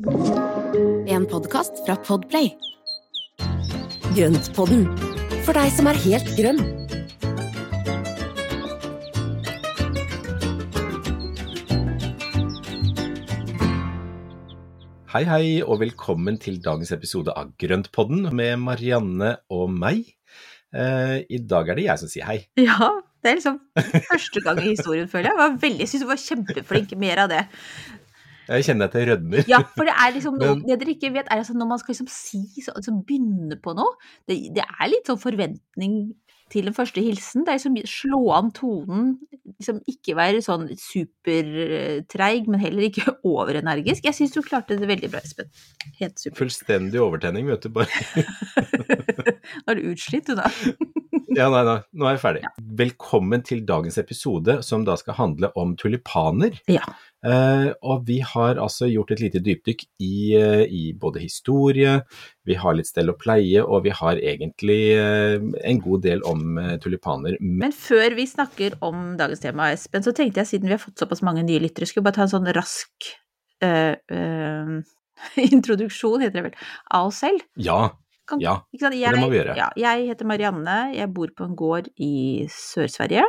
En podkast fra Podplay. Grøntpodden, for deg som er helt grønn. Hei, hei, og velkommen til dagens episode av Grøntpodden med Marianne og meg. Eh, I dag er det jeg som sier hei. Ja, det er liksom første gang i historien, føler jeg. Jeg, var veldig, jeg syns du var kjempeflink. Mer av det. Jeg kjenner at jeg rødmer. Ja, for det er liksom noe Men- Det dere ikke vet, er altså når man skal liksom si så, altså begynne på noe det, det er litt sånn forventning til den første hilsen. Det er liksom slå an tonen. Liksom ikke være sånn supertreig, men heller ikke overenergisk. Jeg syns du klarte det veldig bra, Espen. Helt supert. Fullstendig overtenning, vet du. Bare. Nå er du utslitt, du da. Ja, nei, nei, nå er jeg ferdig. Velkommen til dagens episode, som da skal handle om tulipaner. Ja. Eh, og vi har altså gjort et lite dypdykk i, uh, i både historie, vi har litt stell og pleie, og vi har egentlig uh, en god del om tulipaner. Men før vi snakker om dagens tema, Espen, så tenkte jeg siden vi har fått såpass mange nye lyttere, skulle bare ta en sånn rask introduksjon, heter det vel, av oss selv. ja, Kan- ja. Sant? det må vi gjøre. Ja, jeg heter Marianne, jeg bor på en gård i Sør-Sverige.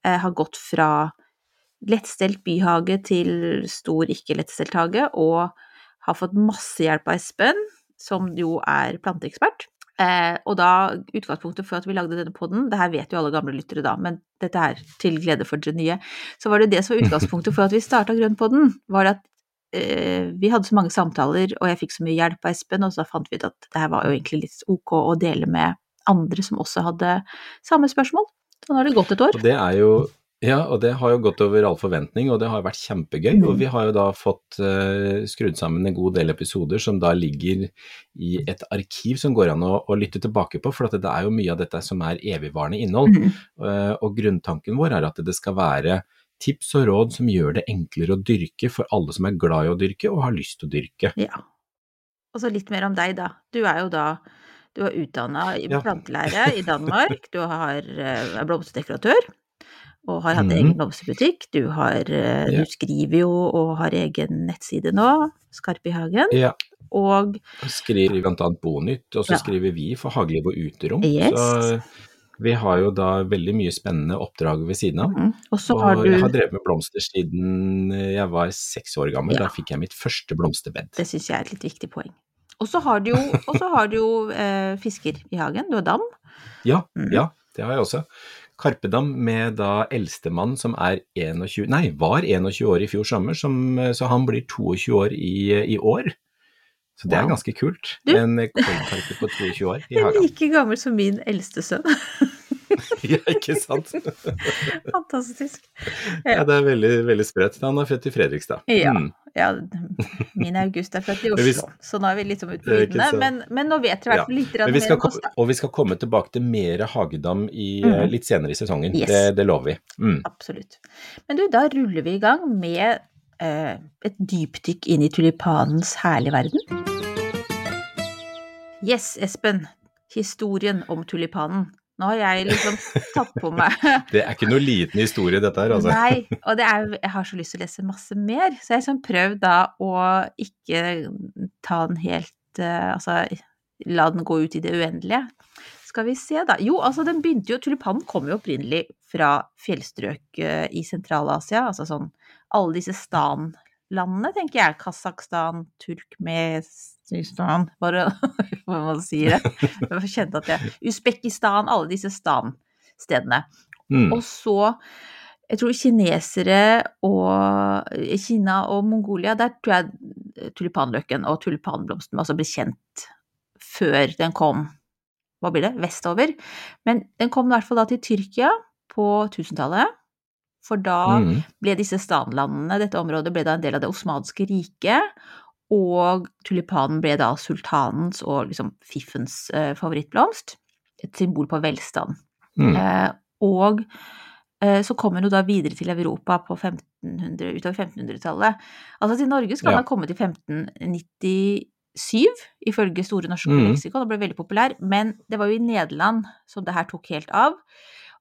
Jeg har gått fra lettstelt byhage til stor ikke-lettstelt hage, og har fått masse hjelp av Espen, som jo er planteekspert. Eh, og da, utgangspunktet for at vi lagde denne podden, det her vet jo alle gamle lyttere da, men dette er til glede for dere nye, så var det det som var utgangspunktet for at vi starta Grønnpodden, var at eh, vi hadde så mange samtaler, og jeg fikk så mye hjelp av Espen, og så fant vi ut at det her var jo egentlig litt ok å dele med andre som også hadde samme spørsmål. Så nå har det gått et år. Og det er jo ja, og det har jo gått over all forventning, og det har vært kjempegøy. Og vi har jo da fått uh, skrudd sammen en god del episoder som da ligger i et arkiv som går an å, å lytte tilbake på, for at det er jo mye av dette som er evigvarende innhold. Mm. Uh, og grunntanken vår er at det skal være tips og råd som gjør det enklere å dyrke for alle som er glad i å dyrke og har lyst til å dyrke. Ja. Og så litt mer om deg, da. Du er jo da du er utdanna i Ja. i Danmark, du har, eh, er blomsterdekoratør og har hatt mm. egen blomsterbutikk. Du, har, eh, du skriver jo og har egen nettside nå, Skarp i hagen. Yeah. Og skriver blant annet Bonytt, og så Ja. skriver vi for Hageliv og Uterom. Yes. Så vi har jo da veldig mye spennende oppdrag ved siden av. mm, og så Og du jeg har drevet med blomster siden jeg var seks år gammel. Ja. Da fikk jeg mitt første blomsterbed. Det syns jeg er et litt viktig poeng. Og så har du jo, har du jo eh, fisker i hagen. Du har dam. Ja, mm. ja, det har jeg også. Karpedam med da eldstemann som er 21, nei, var 21 år i fjor sommer, som, så han blir 22 år i, i år. Så det er ganske kult. Du- En kålkarpe på 22 år i hagen. like gammel som min eldste sønn. Ja, ikke sant? Fantastisk. Ja, det er veldig, veldig spredt. Han er født i Fredrikstad. Ja. Mm. Ja, min August er født i Oslo, hvis- så nå er vi litt viddene. sant. Men, men nå vet dere i hvert fall litt mer om oss, og vi skal komme tilbake til mer hagedam i, Mhm. litt senere i sesongen. Yes. Det, det lover vi. Mm. Absolutt. Men du, da ruller vi i gang med eh, et dypdykk inn i tulipanens herlige verden. Yes, Espen. Historien om tulipanen. Nå har jeg liksom tatt på meg Det er ikke noe liten historie, dette her, altså. Nei, og det er, jeg har så lyst til å lese masse mer, så jeg har liksom prøvd da å ikke ta den helt eh, Altså la den gå ut i det uendelige. Skal vi se, da. Jo, altså den begynte jo Tulipanen kom jo opprinnelig fra fjellstrøk eh, i Sentral-Asia, altså sånn alle disse stan-landene, tenker jeg. Kasakhstan, Turkmenistan Hva Bare hva man sier det? Jeg kjente at jeg Usbekistan, alle disse stan-stedene. Mm. Og så jeg tror kinesere og Kina og Mongolia, der tror jeg tulipanløken og tulipanblomsten altså ble kjent før den kom hva blir det, vestover. Men den kom i hvert fall da til Tyrkia på 1000-tallet. For da Mm. ble disse stanlandene, dette området, ble da en del av det osmanske riket. Og tulipanen ble da sultanens og liksom fiffens eh, favorittblomst. Et symbol på velstand. Mm. Eh, og eh, så kom hun jo da videre til Europa på 1500, utover 1500-tallet. Altså til Norge skal Ja. ha kommet i 1597, ifølge Store norske mm. leksikon, og ble veldig populær. Men det var jo i Nederland som det her tok helt av.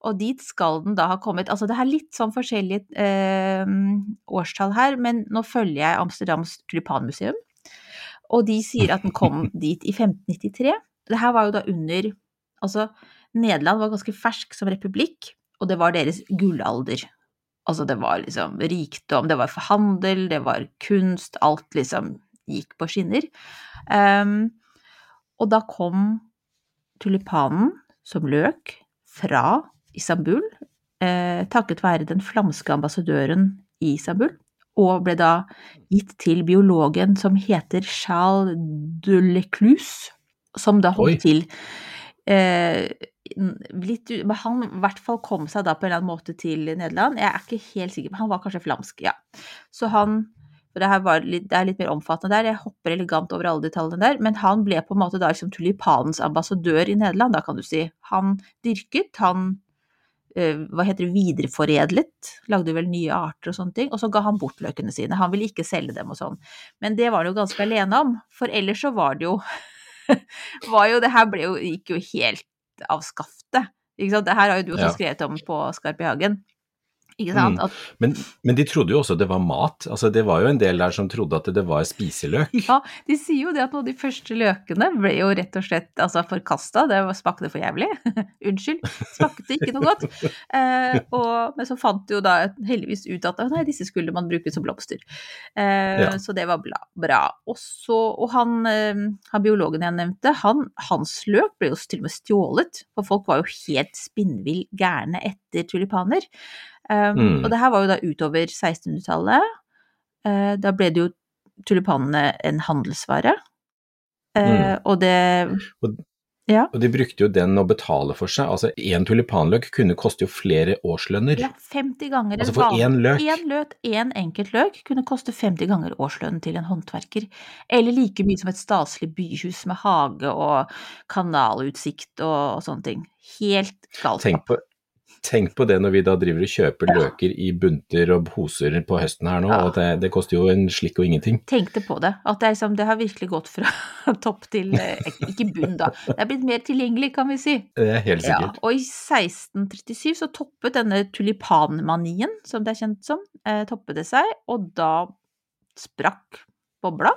Og dit skal den da ha kommet Altså det er litt sånn forskjellige eh, årstall her, men nå følger jeg Amsterdams tulipanmuseum. Og de sier at den kom dit i 1593. Det her var jo da under Altså, Nederland var ganske fersk som republikk, og det var deres gullalder. Altså, det var liksom rikdom, det var forhandel, det var kunst, alt liksom gikk på skinner. Um, og da kom tulipanen som løk fra Istanbul, eh, takket være den flamske ambassadøren i Istanbul, og ble da gitt til biologen som heter Charles de Lecluse, som da holdt Oi. til eh, litt, Han i hvert fall kom seg da på en eller annen måte til Nederland. Jeg er ikke helt sikker, men han var kanskje flamsk, ja. Så han for det, her var litt, det er litt mer omfattende der, jeg hopper elegant over alle detaljene der, men han ble på en måte da liksom tulipanens ambassadør i Nederland, da kan du si. Han dyrket, han hva heter det, videreforedlet, lagde vel nye arter og sånne ting, og så ga han bort løkene sine. Han ville ikke selge dem og sånn. Men det var han jo ganske alene om, for ellers så var det jo var jo, det her ble jo, gikk jo helt av skaftet. Ikke sant? Det her har jo du også skrevet om på Skarp i hagen. Ikke sant? Mm. Men, men de trodde jo også det var mat. Altså, det var jo en del der som trodde at det var spiseløk. ja, de sier jo det at noen av de første løkene ble jo rett og slett altså, forkasta. Det smakte for jævlig. Unnskyld. Smakte ikke noe godt. Eh, og, men så fant de jo da heldigvis ut at nei, disse skulle man bruke som blomster. Eh, Ja. Så det var bla, bra. Og, så, og han, eh, han biologen jeg nevnte, han, hans løk ble jo til og med stjålet. For folk var jo helt spinnvill gærne etter tulipaner. Um, Mm. Og det her var jo da utover 1600-tallet. Uh, da ble det jo tulipanene en handelsvare. Uh, Mm. Og det Og- Ja. Og de brukte jo den å betale for seg. Altså, én tulipanløk kunne koste jo flere årslønner. ja, 50 ganger Altså for én løk. Én løk, én enkelt løk, kunne koste 50 ganger årslønnen til en håndverker. Eller like mye som et staselig byhus med hage og kanalutsikt og, og sånne ting. Helt galskap. Tenk på, tenk på det når vi da driver og kjøper løker i bunter og poser på høsten her nå, Ja. og det, det koster jo en slikk og ingenting. tenkte på det. At det, liksom, det har virkelig gått fra topp til eh, Ikke bunn, da. Det er blitt mer tilgjengelig, kan vi si. Det er helt Ja, sikkert. og i 1637 så toppet denne tulipanmanien, som det er kjent som, eh, toppet det seg, og da sprakk bobla.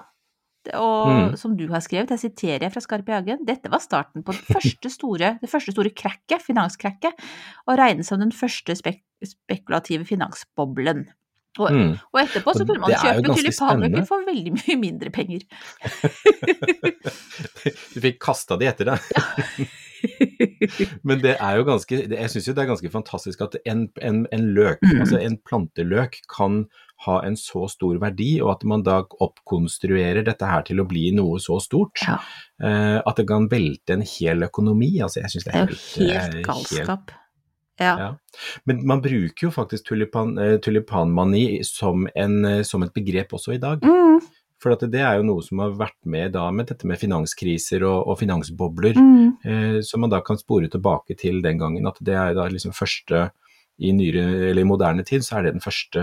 Og Mm. som du har skrevet, jeg siterer fra Skarp i hagen, dette var starten på det første store, det første store krakket, finanskrakket, og regnes som den første spek spekulative finansboblen. Og, Mm. og etterpå så kunne man kjøpe ganske for veldig mye mindre penger. Du fikk kasta de etter deg. Men det er jo ganske, jeg syns jo det er ganske fantastisk at en, en, en løk, Mm. altså en planteløk, kan ha en så stor verdi, og at man da oppkonstruerer dette her til å bli noe så stort. Ja. uh, at det kan velte en hel økonomi. Altså, jeg syns det Det er helt, jo helt, helt galskap. Helt, Ja. Ja. Men man bruker jo faktisk tulipan, eh, tulipanmani som, en, eh, som et begrep også i dag. Mm, For at det er jo noe som har vært med da med dette med finanskriser og, og finansbobler, mm. eh, som man da kan spore tilbake til den gangen. At det er da liksom første i nyere, eller i moderne tid, så er det den første,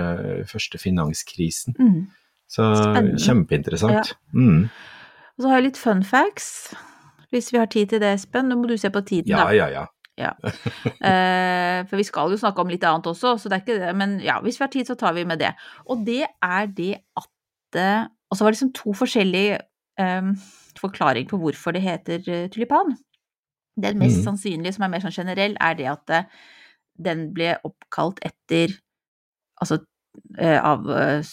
første finanskrisen. Mm. Så Spennende. kjempeinteressant. Mm. Og så har jeg litt fun facts, hvis vi har tid til det, Espen. Nå må du se på tiden, Ja, da. ja, ja. Eh, for vi skal jo snakke om litt annet også, så det er ikke det. Men ja, hvis vi har tid, så tar vi med det. Og det er det at det Og så var det liksom to forskjellige eh, forklaringer på hvorfor det heter eh, tulipan. Den mest mm. sannsynlige, som er mer sånn generell, er det at eh, den ble oppkalt etter Altså eh, av eh,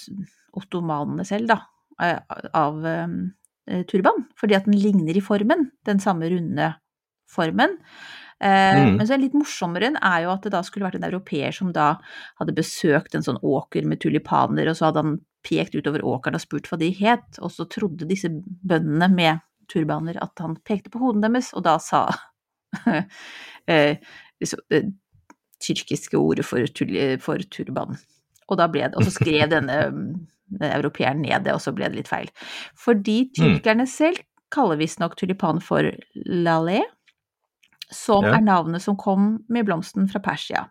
ottomanene selv, da. eh, Av turban. Fordi at den ligner i formen. Den samme runde formen. Eh, Mm. Men så er litt morsommere er jo at det da skulle vært en europeer som da hadde besøkt en sånn åker med tulipaner, og så hadde han pekt utover åkeren og spurt hva de het, og så trodde disse bøndene med turbaner at han pekte på hodene deres, og da sa det tyrkiske ordet for, for turban. Og, da ble det, og så skrev denne mm, europeeren ned det, og så ble det litt feil. Fordi tyrkerne selv kaller visstnok tulipan for lalé, som Ja. er navnet som kom med blomsten fra Persia.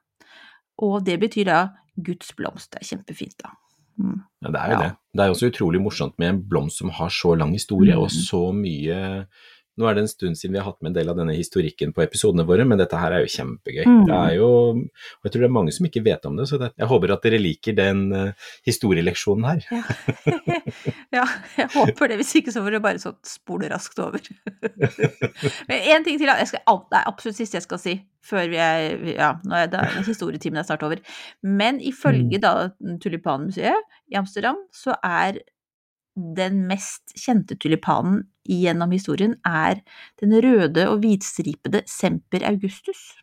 Og det betyr da Guds blomst. Det er kjempefint, da. Mm. Ja, det er jo Ja. det. Det er også utrolig morsomt med en blomst som har så lang historie Mm. og så mye Nå er det en stund siden vi har hatt med en del av denne historikken på episodene våre, men dette her er jo kjempegøy. Mm. Det er jo, og jeg tror det er mange som ikke vet om det, så det, jeg håper at dere liker den uh, historieleksjonen her. Ja. ja, jeg håper det. Hvis ikke så får det bare sånn spole raskt over. Men én ting til, jeg skal, det er absolutt siste jeg skal si før vi er Ja, nå er det, historietimen er snart over. Men ifølge da Tulipanmuseet i Amsterdam, så er den mest kjente tulipanen gjennom historien er den røde og hvitstripede Semper Augustus.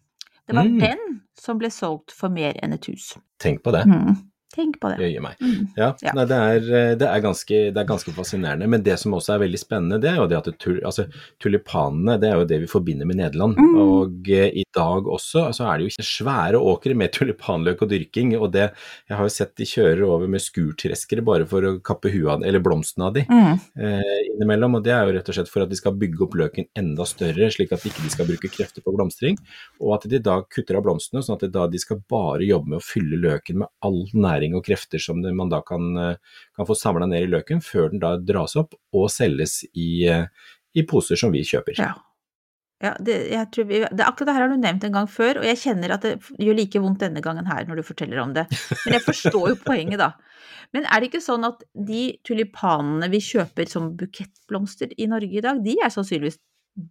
Det var Mm. den som ble solgt for mer enn et hus. Tenk på det. Mm. Tenk på det. Jøye meg. Mm. Ja, Ja. Nei, det, er, det, er ganske, det er ganske fascinerende. Men det som også er veldig spennende, det er jo det at det, altså, tulipanene det er jo det vi forbinder med Nederland. Mm. Og eh, i dag også så er det jo svære åkre med tulipanløk og dyrking. Og det, jeg har jo sett de kjører over med skurtreskere bare for å kappe huet eller blomstene av de Mm. eh, innimellom. Og det er jo rett og slett for at de skal bygge opp løken enda større, slik at de ikke skal bruke krefter på blomstring. Og at de da kutter av blomstene, sånn at de da de skal bare jobbe med å fylle løken med all næring og krefter som man da kan, eh, kan få samla ned i løken, før den da dras opp og selges i, eh, i poser som vi kjøper. Ja. Ja, det, vi, det, akkurat det her har du nevnt en gang før, og jeg kjenner at det gjør like vondt denne gangen her når du forteller om det. Men jeg forstår jo poenget, da. Men er det ikke sånn at de tulipanene vi kjøper som bukettblomster i Norge i dag, de er sannsynligvis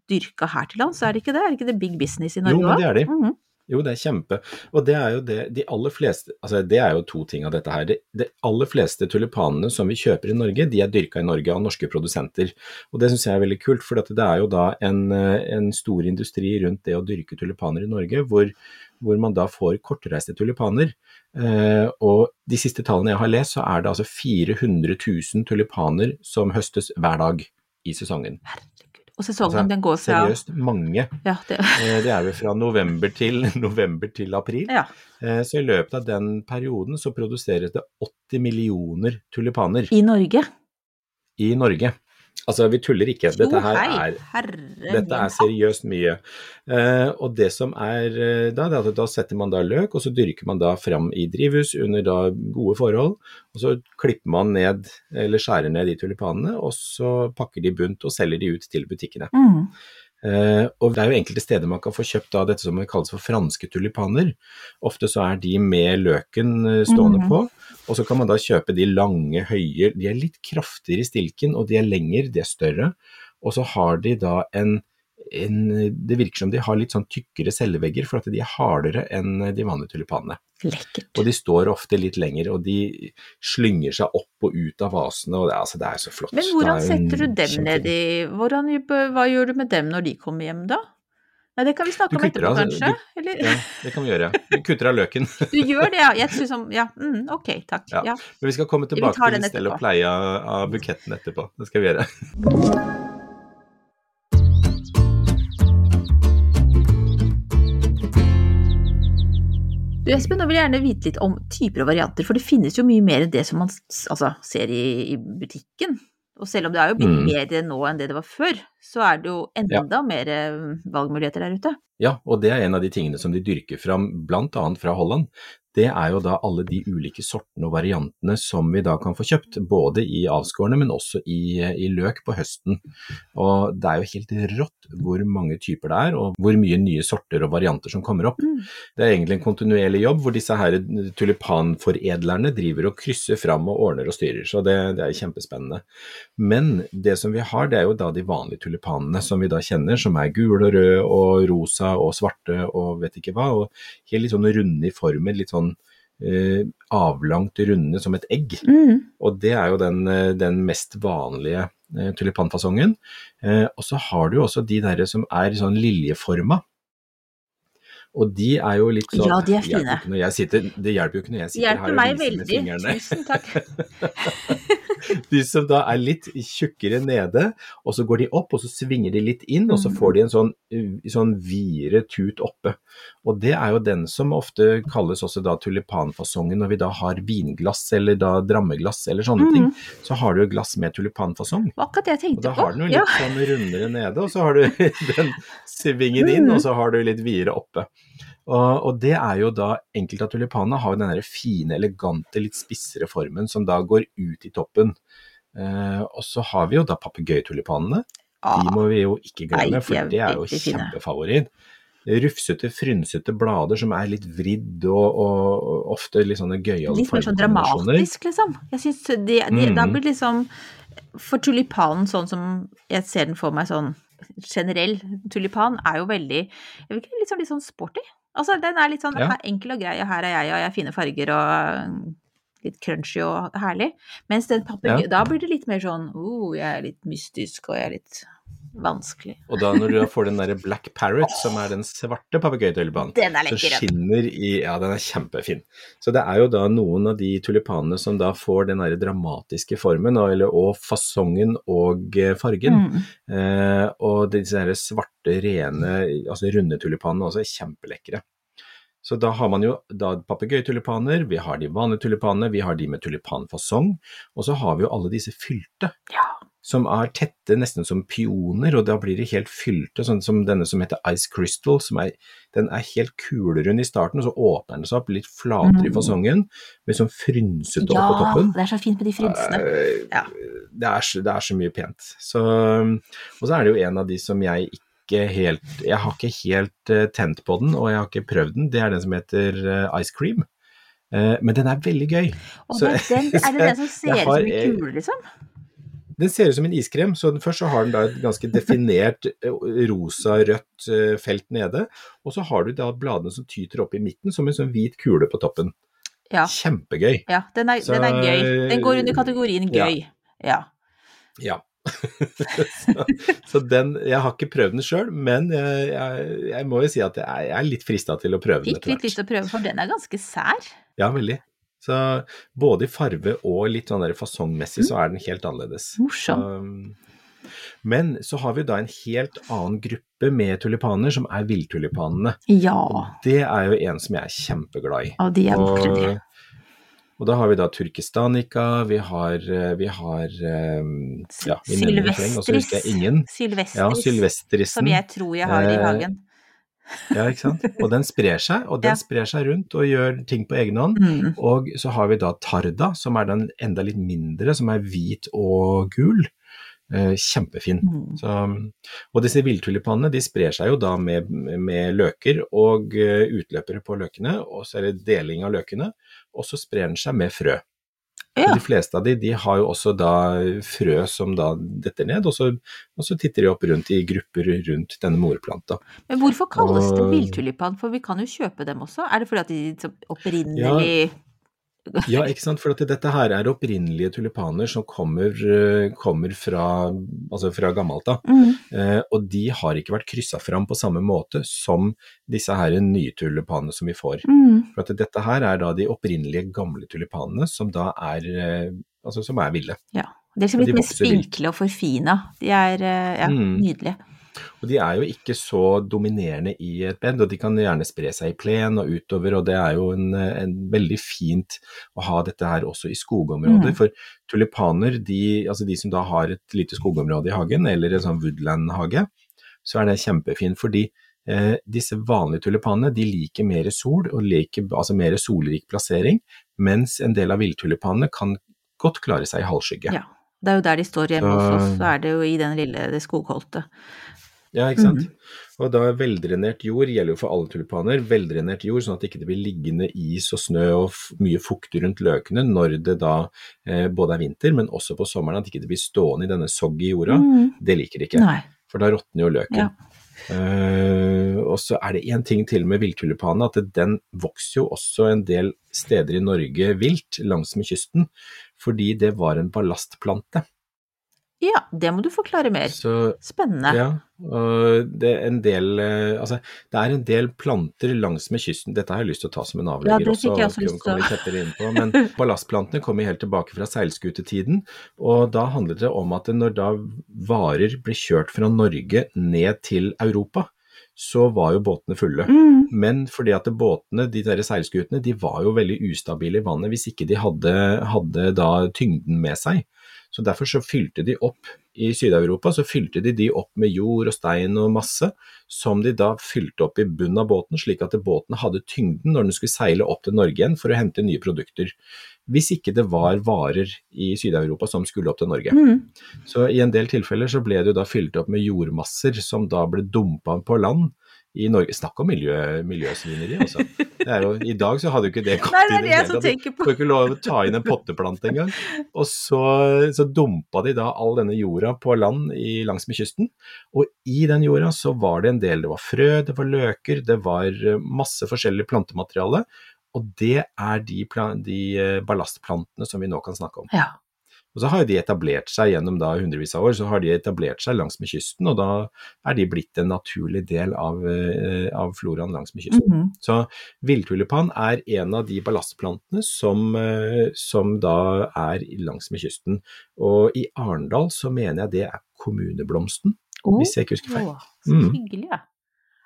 dyrka her til lands, er det ikke det? Er det ikke det big business i Norge Jo, men det er de. Mhm. Jo, det er kjempe. Og det er jo det de aller fleste Altså, det er jo to ting av dette her. De, de aller fleste tulipanene som vi kjøper i Norge, de er dyrka i Norge av norske produsenter. Og det syns jeg er veldig kult, for det er jo da en, eh, en stor industri rundt det å dyrke tulipaner i Norge, hvor, hvor man da får kortreiste tulipaner. Eh, og de siste tallene jeg har lest, så er det altså 400 000 tulipaner som høstes hver dag i sesongen. Og sesongen Altså, den går fra Seriøst mange. Ja, det, Eh, Det er vel fra november til, november til april. ja. Eh, Så i løpet av den perioden så produseres det 80 millioner tulipaner I Norge. i Norge. Altså, vi tuller ikke. Dette her er, dette er seriøst mye. Eh, og det som er eh, da, det er at da setter man da løk, og så dyrker man da fram i drivhus under da gode forhold. Og så klipper man ned, eller skjærer ned de tulipanene, og så pakker de bunt og selger de ut til butikkene. Mm. Eh, og det er jo enkelte steder man kan få kjøpt da dette som kalles for franske tulipaner. Ofte så er de med løken eh, stående Mhm. på, og så kan man da kjøpe de lange, høye, de er litt kraftigere i stilken, og de er lengre, de er større. Og så har de da en, en Det virker som de har litt sånn tykkere cellevegger, for at de er hardere enn de vanlige tulipanene. Lekkert. Og de står ofte litt lenger, og de slynger seg opp og ut av vasene, og det, altså, det er så flott. Men hvordan er setter du dem ned i hvordan, Hva gjør du med dem når de kommer hjem, da? Nei, det kan vi snakke om etterpå, av- kanskje? du- Eller? Ja, det kan vi gjøre. Du kutter av løken. Du gjør det, ja. Jeg synes som, ja, mm, ok, takk. Ja. Ja. Men vi skal komme tilbake til stell og pleie av buketten etterpå. Det skal vi gjøre. Du Espen, nå vil jeg gjerne vite litt om typer og varianter, for det finnes jo mye mer enn det som man altså, ser i, i butikken. Og selv om det er jo blitt Mm. mer nå enn det det var før, så er det jo enda mer eh, valgmuligheter der ute. Ja, og det er en av de tingene som de dyrker fram, bl.a. fra Holland. Det er jo da alle de ulike sortene og variantene som vi da kan få kjøpt, både i avskårne, men også i, i løk på høsten. Og det er jo helt rått hvor mange typer det er, og hvor mye nye sorter og varianter som kommer opp. Mm. Det er egentlig en kontinuerlig jobb hvor disse her tulipanforedlerne driver og krysser fram og ordner og styrer, så det, det er kjempespennende. Men det som vi har, det er jo da de vanlige tulipanene som vi da kjenner, som er gule og røde og rosa og svarte og vet ikke hva, og helt litt sånn runde i formen, litt sånn eh, avlangt runde som et egg. Mm. Og det er jo den, eh, den mest vanlige eh, tulipanfasongen. Eh, og så har du jo også de der som er sånn liljeforma. Og de er jo litt sånn Ja, de er det hjelper fine. jo ikke når jeg sitter, Det hjelper jo ikke når jeg sitter her og viser med fingrene. Tusen takk. De som da er litt tjukkere nede, og så går de opp, og så svinger de litt inn, og så får de en sånn, uh, sånn videre tut oppe. Og det er jo den som ofte kalles også da tulipanfasongen når vi da har vinglass eller da drammeglass eller sånne Mhm. ting. Så har du jo glass med tulipanfasong. Akkurat det jeg tenkte på. Og da har den jo Ja. litt sånn rundere nede, og så har du den svingen inn, og så har du litt videre oppe. Og, og det er jo da Enkelte av tulipanene har den fine, elegante, litt spissere formen som da går ut i toppen. Eh, og så har vi jo da papegøyetulipanene. De må vi jo ikke glemme, for de det er jo kjempefavoritt. Rufsete, frynsete blader som er litt vridd og, og, og ofte litt sånne gøyale Litt mer sånn dramatisk, liksom. Jeg synes de, de, Da Mhm. blir liksom For tulipanen sånn som jeg ser den for meg sånn generell tulipan, er jo veldig ikke, liksom litt sånn sporty. Altså, den er litt sånn Ja. enkel og grei, og her er jeg, og jeg har fine farger og litt crunchy og herlig. Mens den papegøye, Ja. da blir det litt mer sånn oh, jeg er litt mystisk, og jeg er litt vanskelig. Og da når du får den derre black parrot, som er den svarte papegøyetulipanen, Den så skinner i Ja, den er kjempefin. Så det er jo da noen av de tulipanene som da får den derre dramatiske formen, og, eller, og fasongen og eh, fargen. Mm. Eh, og disse her svarte, rene, altså runde tulipanene også er kjempelekre. Så da har man jo da papegøyetulipaner, vi har de vanlige tulipanene, vi har de med tulipanfasong, og så har vi jo alle disse fylte. Ja. Som er tette, nesten som pioner, og da blir de helt fylte, sånn som denne som heter Ice Crystal, som er, den er helt kulerund i starten, og så åpner den seg opp litt flatere i Mm. fasongen, med sånn frynsete Ja, på toppen. Ja, det er så fint med de frynsene. Eh, Ja. det, er, det er så mye pent. Så, og så er det jo en av de som jeg ikke helt Jeg har ikke helt eh, tent på den, og jeg har ikke prøvd den. Det er den som heter eh, Ice Cream. Men den er veldig gøy. Og Så- den, er det den som ser ut som en kule, liksom? Den ser ut som en iskrem. så Først så har den da et ganske definert eh, rosa-rødt eh, felt nede, og så har du da bladene som tyter opp i midten som en sånn hvit kule på toppen. Ja. Kjempegøy. Ja, den er, Så- den er gøy. Den går under kategorien gøy. Ja. Ja. så, så den Jeg har ikke prøvd den sjøl, men jeg, jeg, jeg må jo si at jeg er, jeg er litt frista til å prøve den Fikk litt lyst til å prøve, for den er ganske sær. Ja, veldig. Så både i farve og litt sånn der fasongmessig så er den helt annerledes. Morsom. Um, men så har vi da en helt annen gruppe med tulipaner, som er villtulipanene. Ja. Og det er jo en som jeg er kjempeglad i. Og de er vakre, de. Og, da har vi da turkistanika, vi har, eh, vi har um, ja, vi fleng, jeg ingen. Sylvestris. Ja, sylvestrisen. Som jeg tror jeg har i Eh, hagen. Ja, ikke sant. Og den sprer seg, og den Ja. sprer seg rundt og gjør ting på egen hånd. Mm. Og så har vi da tarda, som er den enda litt mindre, som er hvit og gul. Eh, kjempefin. Mm. Så, og disse villtulipanene de sprer seg jo da med, med løker og eh, utløpere på løkene, og så er det deling av løkene, og så sprer den seg med frø. Ja. De fleste av de, de har jo også da frø som da detter ned, og så, og så titter de opp rundt i grupper rundt denne morplanta. Men hvorfor kalles det Og- villtulipan? For vi kan jo kjøpe dem også. Er det fordi at de opprinnelig Ja, ikke sant, for dette her er opprinnelige tulipaner som kommer, eh, kommer fra, altså fra gammelt av. Mm. Eh, og de har ikke vært kryssa fram på samme måte som disse her nye tulipanene som vi får. Mm. For dette her er da de opprinnelige gamle tulipanene som da er, eh, altså som er ville. Ja. De er liksom litt mer spinkle og forfina. De er eh, ja, Mm. nydelige. Og de er jo ikke så dominerende i et bed, og de kan gjerne spre seg i plen og utover, og det er jo en, en veldig fint å ha dette her også i skogområder. Mm. For tulipaner, de, altså de som da har et lite skogområde i hagen, eller en sånn woodland-hage, så er det kjempefint, fordi eh, disse vanlige tulipanene de liker mer sol, og liker altså mer solrik plassering, mens en del av villtulipanene kan godt klare seg i halvskygge. Ja. Det er jo der de står hjemme hos Så- oss, så er det jo i den lille det skogholtet. Ja, ikke sant. Mhm. Og da veldrenert jord gjelder jo for alle tulipaner. Veldrenert jord, sånn at det ikke blir liggende is og snø og mye fukt rundt løkene når det da eh, både er vinter, men også på sommeren, at ikke det blir stående i denne soggy jorda. Mm. Det liker de ikke, Nei. for da råtner jo løken. Ja. Uh, og så er det én ting til med villtulipanene, at den vokser jo også en del steder i Norge vilt langsmed kysten, fordi det var en ballastplante. Ja, det må du forklare mer. Så Spennende. Ja, og det er en del eh, Altså, det er en del planter langsmed kysten. Dette har jeg lyst til å ta som en avlegger ja, også, jeg også lyst til. Men ballastplantene kommer helt tilbake fra seilskutetiden, og da handler det om at når da varer blir kjørt fra Norge ned til Europa, så var jo båtene fulle. Mm. Men fordi at båtene, de der seilskutene, de var jo veldig ustabile i vannet hvis ikke de hadde, hadde da tyngden med seg. Så derfor så fylte de opp i Syd-Europa, så fylte de de opp med jord og stein og masse, som de da fylte opp i bunnen av båten, slik at båten hadde tyngden når den skulle seile opp til Norge igjen for å hente nye produkter. hvis ikke det var varer i Syd-Europa som skulle opp til Norge. Mm. Så i en del tilfeller så ble det jo da fylt opp med jordmasser som da ble dumpa på land i Norge. Snakk om miljø, miljøsvineri, altså. Det er jo, I dag så hadde jo ikke det gått Nei, det er det jeg som. Du tenker på. Får ikke lov å ta inn en potteplante engang. Og så, så dumpa de da all denne jorda på land i, langsmed kysten. Og i den jorda så var det en del, det var frø, det var løker, det var eh, masse forskjellig plantemateriale. Og det er de, de eh, ballastplantene som vi nå kan snakke om. Ja. Og så har de etablert seg gjennom da hundrevis av år, så har de etablert seg langsmed kysten, og da er de blitt en naturlig del av, eh, av floraen langsmed kysten. Mhm. Så villtulipan er en av de ballastplantene som, eh, som da er langsmed kysten. Og i Arendal så mener jeg det er kommuneblomsten, hvis jeg ikke husker feil. Å, så Mm. hyggelig, ja.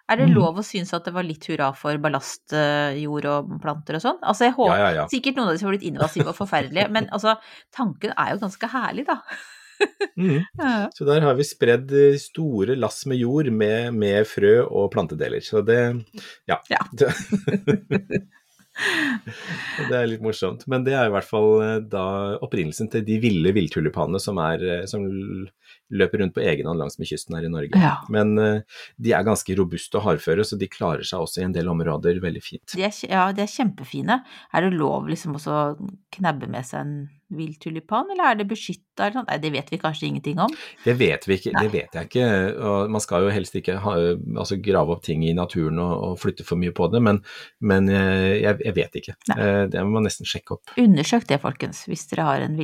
Er det Mm. lov å synes at det var litt hurra for ballastjord og planter og sånn? Altså, jeg håper Ja, ja, ja. Sikkert noen av disse har blitt invasive og forferdelige, men altså, tanken er jo ganske herlig, da. mm. Så der har vi spredd eh, store lass med jord med, med frø og plantedeler. Så det ja. Ja. Det, er litt morsomt. Men det er i hvert fall eh, da opprinnelsen til de ville villtulipanene som, er, eh, som løper rundt på egen hånd langs med kysten her i Norge. Ja. Men eh, de er ganske robuste og hardføre, så de klarer seg også i en del områder veldig fint. De er, ja, de er kjempefine. Er det lov liksom også å knabbe med seg en villtulipan, eller er det beskytta eller noe? Nei, det vet vi kanskje ingenting om. Det vet vi ikke, Nei. det vet jeg ikke. Og man skal jo helst ikke ha, altså grave opp ting i naturen og, og flytte for mye på det, men, men eh, jeg, jeg vet ikke. Nei. Eh, Det må man nesten sjekke opp. Undersøk det, folkens, hvis dere har en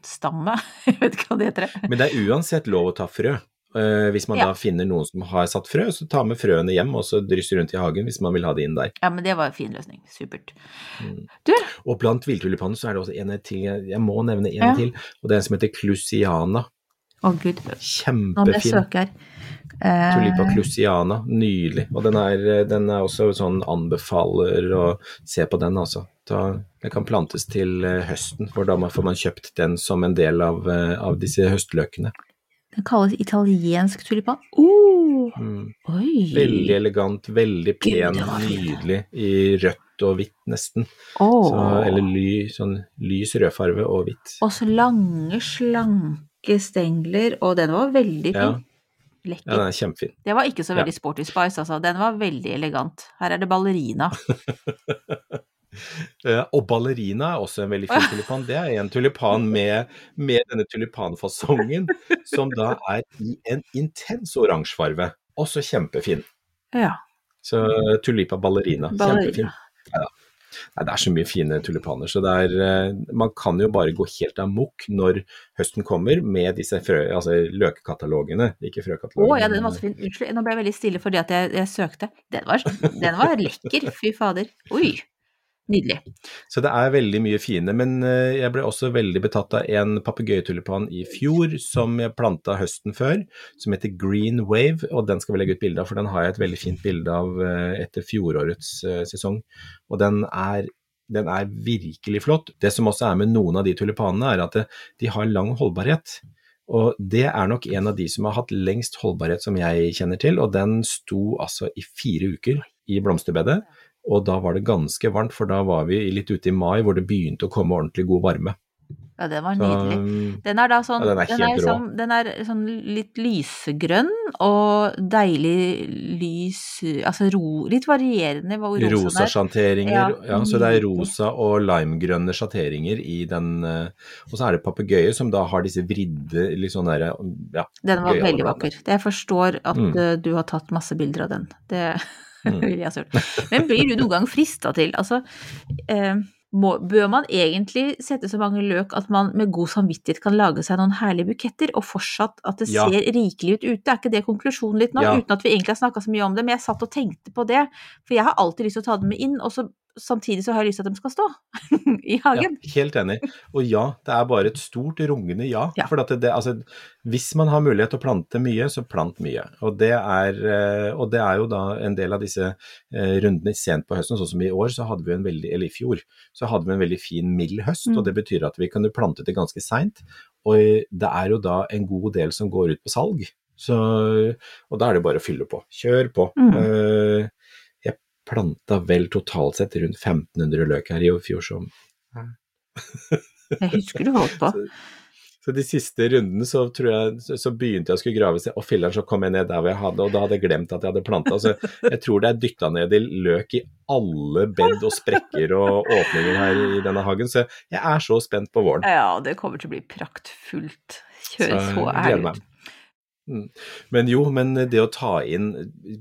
villtulipanstamme. Jeg vet ikke hva det heter. Men det er uansett lov å ta frø. Eh, hvis man Ja. da finner noen som har satt frø, så ta med frøene hjem og så drysse rundt i hagen hvis man vil ha det inn der. Ja, men det var en fin løsning. Supert. Og blant villtulipaner så er det også en til, jeg må nevne en Ja. til, og det er en som heter clusiana. Å gud, nå må jeg Kjempefin. Eh, Tulipa clusiana, nydelig. Og den er, den er også sånn anbefaler å se på den, altså. Den kan plantes til eh, høsten, for da får man kjøpt den som en del av, eh, av disse høstløkene. Den kalles italiensk tulipan. Oh, Mm. oi! Veldig elegant, veldig pen, nydelig i rødt og hvitt nesten. Oh. Så, eller ly, sånn lys rødfarve og hvitt. Og så lange, slanke stengler, og den var veldig fin. ja, Lekker. den er kjempefin. Det var ikke så veldig sporty spice, altså. Den var veldig elegant. Her er det ballerina. Og ballerina er også en veldig fin tulipan. Det er en tulipan med, med denne tulipanfasongen, som da er i en intens oransjefarve. Også kjempefin. Ja. Så tulipa ballerina, Ballerina. kjempefin. Neida. Nei, det er så mye fine tulipaner, så er, eh, man kan jo bare gå helt amok når høsten kommer med disse frø, altså løkekatalogene, ikke Å oh, ja, den var så fin. Unnskyld, nå ble jeg veldig stille fordi at jeg, jeg søkte. Den var, den var lekker, fy fader. Oi. Nydelig. Så det er veldig mye fine, men eh, jeg ble også veldig betatt av en papegøyetulipan i fjor som jeg planta høsten før, som heter Green Wave, og den skal vi legge ut bilde av, for den har jeg et veldig fint bilde av eh, etter fjorårets eh, sesong. Og den er, den er virkelig flott. Det som også er med noen av de tulipanene, er at de har lang holdbarhet. Og det er nok en av de som har hatt lengst holdbarhet som jeg kjenner til, og den sto altså i fire uker i blomsterbedet. Og da var det ganske varmt, for da var vi litt ute i mai hvor det begynte å komme ordentlig god varme. Ja, den var nydelig. Den er da sånn, Ja, den er den er sånn, den er sånn litt lysegrønn og deilig lys Altså ro, litt varierende hvor rosa rosa den er. sjatteringer, Ja, ja, så det er rosa og limegrønne sjatteringer i den. eh, Og så er det papegøye som da har disse vridde, litt sånn derre, ja. Den var veldig vakker. Jeg forstår at Mm. eh, du har tatt masse bilder av den. Det Mm. ville jeg. Men blir du noen gang frista til Altså, eh, må, bør man egentlig sette så mange løk at man med god samvittighet kan lage seg noen herlige buketter, og fortsatt at det Ja. ser rikelig ut ute? Er ikke det konklusjonen litt nå? Ja. Uten at vi egentlig har snakka så mye om det, men jeg satt og tenkte på det. For jeg har alltid lyst til å ta det med inn, og så samtidig så har jeg lyst til at de skal stå i hagen. Ja, helt enig. Og ja, det er bare et stort rungende ja. Ja. For at det, altså, hvis man har mulighet til å plante mye, så plant mye. Og det er, eh, og det er jo da en del av disse eh, rundene sent på høsten, sånn som i år, så hadde vi en veldig, eller i fjor, så hadde vi en veldig fin mild høst. Mm. Og det betyr at vi kunne plante det ganske seint. Og det er jo da en god del som går ut på salg. Så, og da er det bare å fylle på. Kjør på. Mm. Uh, planta vel totalt sett rundt 1500 løk her i fjor, som Jeg husker du holdt på. Så, så de siste rundene så tror jeg så, begynte jeg å skulle grave og filleren så kom jeg ned der hvor jeg hadde, og da hadde jeg glemt at jeg hadde planta. Så jeg tror det er dytta ned i løk i alle bed og sprekker og åpninger her i denne hagen, så jeg er så spent på våren. Ja, det kommer til å bli praktfullt. Kjøre Så så jeg gleder herlig meg. ut. Mm. Men jo, men det å ta inn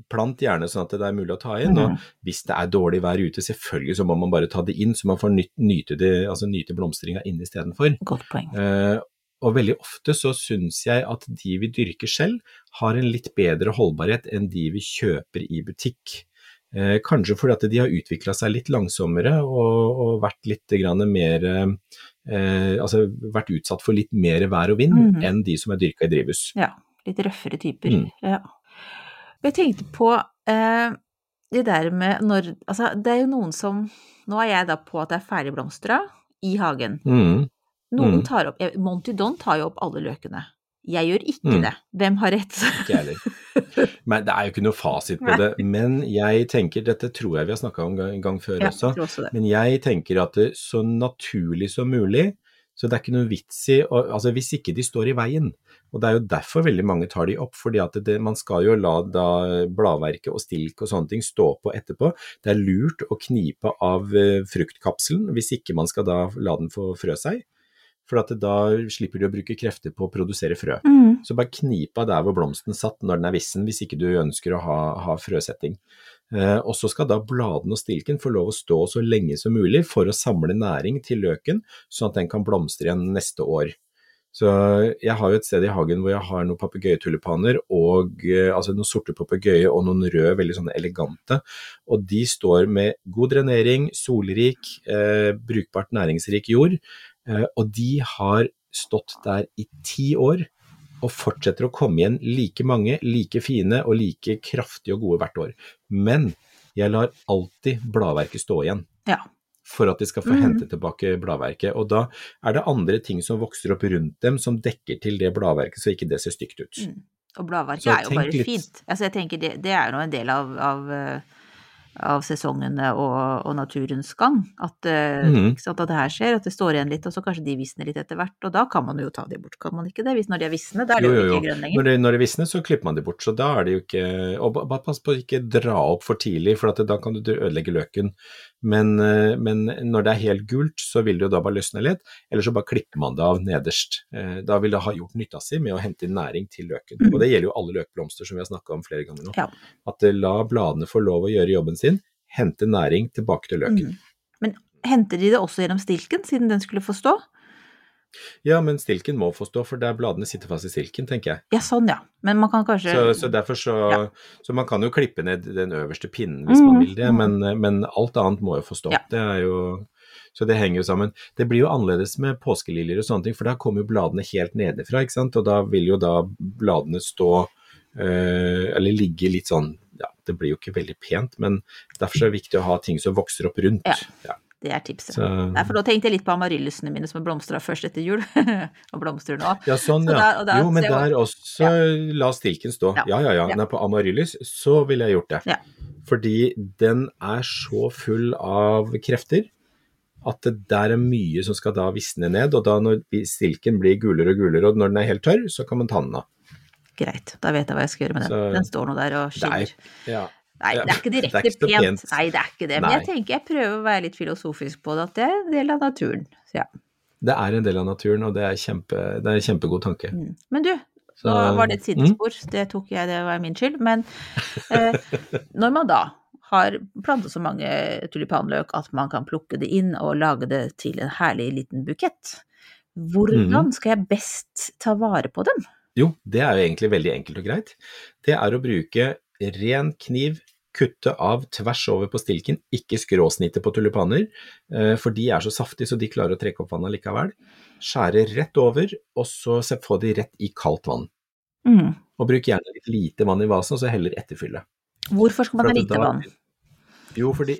Plant gjerne sånn at det er mulig å ta inn. Og Mhm. hvis det er dårlig vær ute, selvfølgelig så må man bare ta det inn, så man får nyt, nyte, det, altså nyte blomstringa inne istedenfor. Godt poeng. Eh, og veldig ofte så syns jeg at de vi dyrker selv, har en litt bedre holdbarhet enn de vi kjøper i butikk. Eh, kanskje fordi at de har utvikla seg litt langsommere og, og vært litt grann mer eh, Altså vært utsatt for litt mer vær og vind Mhm. enn de som er dyrka i drivhus. Ja, litt røffere typer. Mm. Ja. Jeg tenkte på eh, det der med når Altså, det er jo noen som Nå er jeg da på at det er ferdigblomstra i hagen. Mm. Noen Mm. tar opp Monty Don tar jo opp alle løkene. Jeg gjør ikke Mm. det. Hvem har rett? Ikke heller. Men det er jo ikke noe fasit på det. Men jeg tenker, dette tror jeg vi har snakka om en gang før Ja, også, også men jeg tenker at det så naturlig som mulig, så det er ikke noe vits i Altså hvis ikke de står i veien. Og det er jo derfor veldig mange tar de opp, fordi at det, man skal jo la da bladverket og stilk og sånne ting stå på etterpå. Det er lurt å knipe av eh, fruktkapselen hvis ikke man skal da la den få frø seg. For at da slipper du å bruke krefter på å produsere frø. Mm. Så bare knip av der hvor blomsten satt når den er vissen, hvis ikke du ønsker å ha, ha frøsetting. Eh, og så skal da bladene og stilken få lov å stå så lenge som mulig for å samle næring til løken, sånn at den kan blomstre igjen neste år. Så jeg har jo et sted i hagen hvor jeg har noen papegøyetulipaner eh, altså noen sorte papegøyer og noen røde, veldig sånne elegante. Og de står med god drenering, solrik, eh, brukbart næringsrik jord. Eh, og de har stått der i ti år og fortsetter å komme igjen like mange, like fine og like kraftige og gode hvert år. Men jeg lar alltid bladverket stå igjen Ja. For at de skal få mm. hente tilbake bladverket. Og da er det andre ting som vokser opp rundt dem som dekker til det bladverket, så ikke det ser stygt ut. Mm. Og bladverket er jo bare litt- fint. Altså, jeg tenker det, det er jo en del av, av, eh, av sesongene og, og naturens gang. At, eh, ikke sant, at det her skjer, at det står igjen litt, og så kanskje de visner litt etter hvert. Og da kan man jo ta de bort, kan man ikke det? Hvis når de er visne, da er de Jo, jo, jo, ikke grønne Når lenger. det, når de visner, så klipper man de bort. Så da er de jo ikke Og bare pass på å ikke dra opp for tidlig, for at det, da kan du ødelegge løken. Men, eh, men når det er helt gult, så vil det jo da bare løsne litt. Eller så bare klipper man det av nederst. Eh, Da vil det ha gjort nytta si med å hente inn næring til løken. Mm. Og det gjelder jo alle løkblomster, som vi har snakka om flere ganger nå. Ja. At la bladene få lov å gjøre jobben sin, hente næring tilbake til løken. Mm. Men henter de det også gjennom stilken, siden den skulle få stå? Ja, men stilken må få stå, for der bladene sitter fast i stilken, tenker jeg. Ja, sånn ja. Men man kan kanskje Så, så derfor så, Ja. så man kan jo klippe ned den øverste pinnen hvis mm. man vil det, mhm. men, men alt annet må jo få stå. Ja. Det er jo, så det henger jo sammen. Det blir jo annerledes med påskeliljer og sånne ting, for da kommer jo bladene helt nedefra, ikke sant, og da vil jo da bladene stå eh, eller ligge litt sånn, ja, det blir jo ikke veldig pent, men derfor er det viktig å ha ting som vokser opp rundt. Ja. Ja, Det er tipset. så, Nei, for nå tenkte jeg litt på amaryllusene mine som blomstra først etter jul, og blomstrer nå. ja, sånn Så ja. da- da- jo, men var- der også la stilken stå. Ja. Ja, ja, ja. Ja. Nei, på amaryllis så ville jeg gjort det. Ja. Fordi den er så full av krefter at det der er mye som skal da visne ned, og da når stilken blir gulere og gulere, og når den er helt tørr, så kan man ta den av. Greit, da vet jeg hva jeg skal gjøre med den. Så- Den står nå der og er, skinner. ja. Nei, det er ikke direkte pent. pent. Nei, det er ikke det. Men jeg tenker jeg prøver å være litt filosofisk på det, at det er en del av naturen. Så ja. Det er en del av naturen, og det er, kjempe, det er en kjempegod tanke. Mm. Men du, Så- nå var det et Mm. sidespor, det tok jeg, det var min skyld. Men eh, når man da har plantet så mange tulipanløk at man kan plukke det inn og lage det til en herlig liten bukett, hvordan Mm. skal jeg best ta vare på dem? Jo, det er jo egentlig veldig enkelt og greit. Det er å bruke ren kniv, kutte av tvers over på stilken, ikke skråsnittet på tulipaner, eh, for de er så saftige så de klarer å trekke opp vannet likevel. Skjære rett over, og så få de rett i kaldt vann. Mm. Og bruk gjerne litt lite vann i vasen, og så heller etterfylle. Hvorfor skal man ha lite vann? Jo, fordi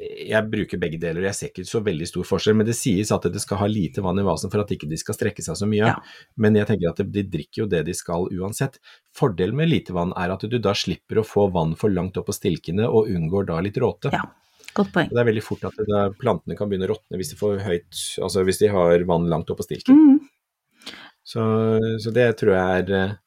jeg bruker begge deler, jeg ser ikke så veldig stor forskjell, men det sies at det skal ha lite vann i vasen for at ikke de skal strekke seg så mye. Ja. Men jeg tenker at de drikker jo det de skal uansett. Fordelen med lite vann er at du da slipper å få vann for langt opp på stilkene og unngår da litt råte. Ja. Godt poeng. Det er veldig fort at det, plantene kan begynne å råtne hvis de får høyt, altså hvis de har vann langt opp på stilken. Mm. Så, så det tror jeg er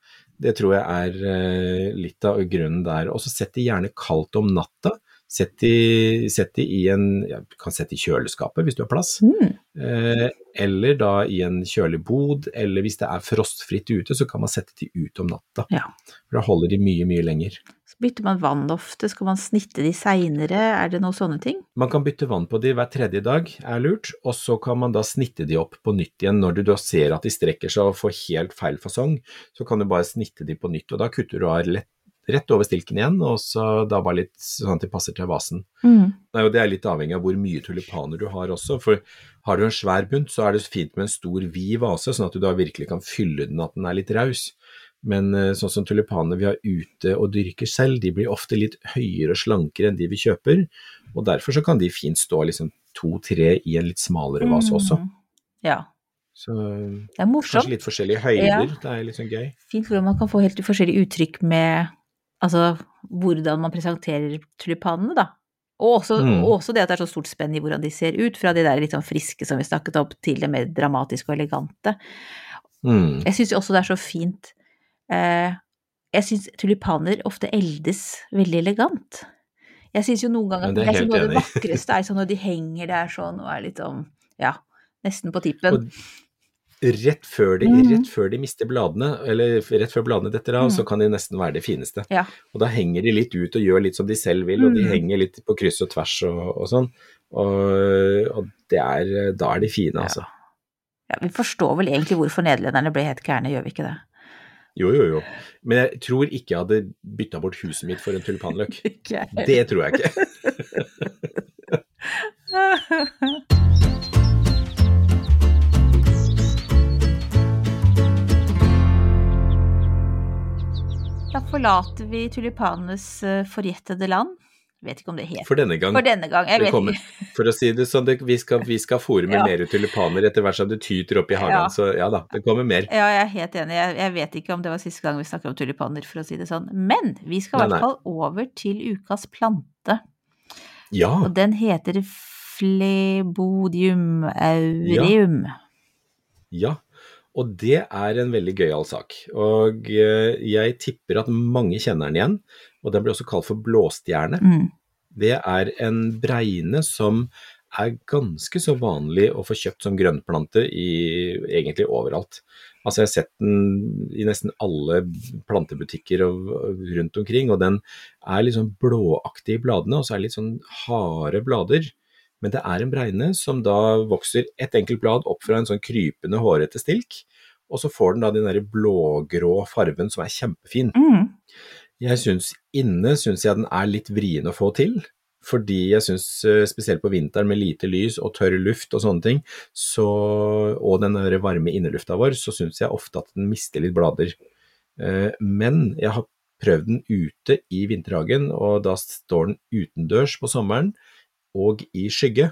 det tror jeg er eh, litt av grunnen der. Og så sett de gjerne kaldt om natta. Sett de, sett de i en ja, kan sette i kjøleskapet hvis du har plass. Mm. Eh, eller da i en kjølig bod, eller hvis det er frostfritt ute, så kan man sette de ut om natta. Ja. For da holder de mye, mye lenger. Så bytter man vann ofte, skal man snitte de seinere, er det noen sånne ting? Man kan bytte vann på de hver tredje dag, er lurt, og så kan man da snitte de opp på nytt igjen. Når du da ser at de strekker seg og får helt feil fasong, så kan du bare snitte de på nytt, og da kutter du av lett, rett over stilken igjen, og så da bare litt sånn at de passer til vasen. Mm. Det er litt avhengig av hvor mye tulipaner du har også. for Har du en svær bunt, så er det fint med en stor, vid vase, sånn at du da virkelig kan fylle den at den er litt raus. Men eh, sånn som tulipanene vi har ute og dyrker selv, de blir ofte litt høyere og slankere enn de vi kjøper. Og derfor så kan de fint stå liksom to-tre i en litt smalere vase også. Mm. Ja. Så Det er morsomt. kanskje litt forskjellige høyder, Ja. det er litt sånn gøy. Fint hvordan man kan få helt forskjellige uttrykk med altså hvordan man presenterer tulipanene, da. Og også, Mm. også det at det er så stort spenn i hvordan de ser ut, fra de der litt sånn friske som vi snakket opp, til det mer dramatiske og elegante. Mm. Jeg syns også det er så fint eh, Jeg syns tulipaner ofte eldes veldig elegant. Jeg syns jo noen ganger at det det noe av det vakreste er sånn når de henger der sånn og er litt sånn, ja, nesten på tippen. Og rett før, de, Mm. rett før de mister bladene, eller rett før bladene detter av, Mm. så kan de nesten være det fineste. Ja. Og da henger de litt ut og gjør litt som de selv vil, og de Mm. henger litt på kryss og tvers og, og sånn. Og, og det er, da er de fine, altså. ja, vi forstår vel egentlig hvorfor nederlenderne ble helt gærne, gjør vi ikke det? Jo, jo, jo. Men jeg tror ikke jeg hadde bytta bort huset mitt for en tulipanløk. Det tror jeg ikke. forlater vi tulipanenes eh, forjettede land. Vet ikke om det heter For denne gang. For denne gang, jeg vet kommer, ikke. for å si det sånn, det, vi skal, vi skal fòre med Ja. mer tulipaner etter hvert som det tyter opp i hagen. Ja. Så ja da, det kommer mer. Ja, jeg er helt enig. Jeg, jeg vet ikke om det var siste gang vi snakket om tulipaner, for å si det sånn. Men vi skal i hvert fall over til ukas plante. Ja. Og den heter flebodium aureum. Ja, og det er en veldig gøyal sak. Og eh, jeg tipper at mange kjenner den igjen, og den blir også kalt for blåstjerne. Mm. Det er en bregne som er ganske så vanlig å få kjøpt som grønnplante i egentlig overalt. Altså jeg har sett den i nesten alle plantebutikker og, og rundt omkring, og den er litt sånn blåaktig i bladene, og så er det litt sånn harde blader. Men det er en bregne som da vokser et enkelt blad opp fra en sånn krypende, hårete stilk, og så får den da den derre blågrå farven som er kjempefin. Mm. Jeg syns inne syns jeg den er litt vrien å få til. Fordi jeg syns eh, spesielt på vinteren med lite lys og tørr luft og sånne ting, så, og den varme innelufta vår, så syns jeg ofte at den mister litt blader. Eh, Men jeg har prøvd den ute i vinterhagen, og da står den utendørs på sommeren og i skygge,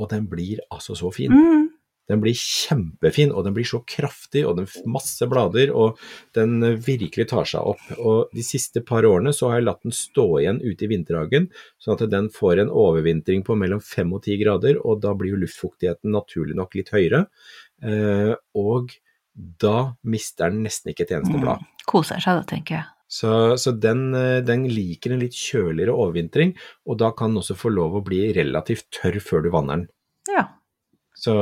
og den blir altså så fin. Mm. Den blir kjempefin, og den blir så kraftig, og den har masse blader, og den virkelig tar seg opp. Og de siste par årene så har jeg latt den stå igjen ute i vinterhagen, sånn at den får en overvintring på mellom 5 og 10 grader, og da blir jo luftfuktigheten naturlig nok litt høyere. Eh, og da mister den nesten ikke et eneste blad. Koser seg da, tenker jeg. Så, så den, eh, den liker en litt kjøligere overvintring, og da kan den også få lov å bli relativt tørr før du vanner den. Ja. Så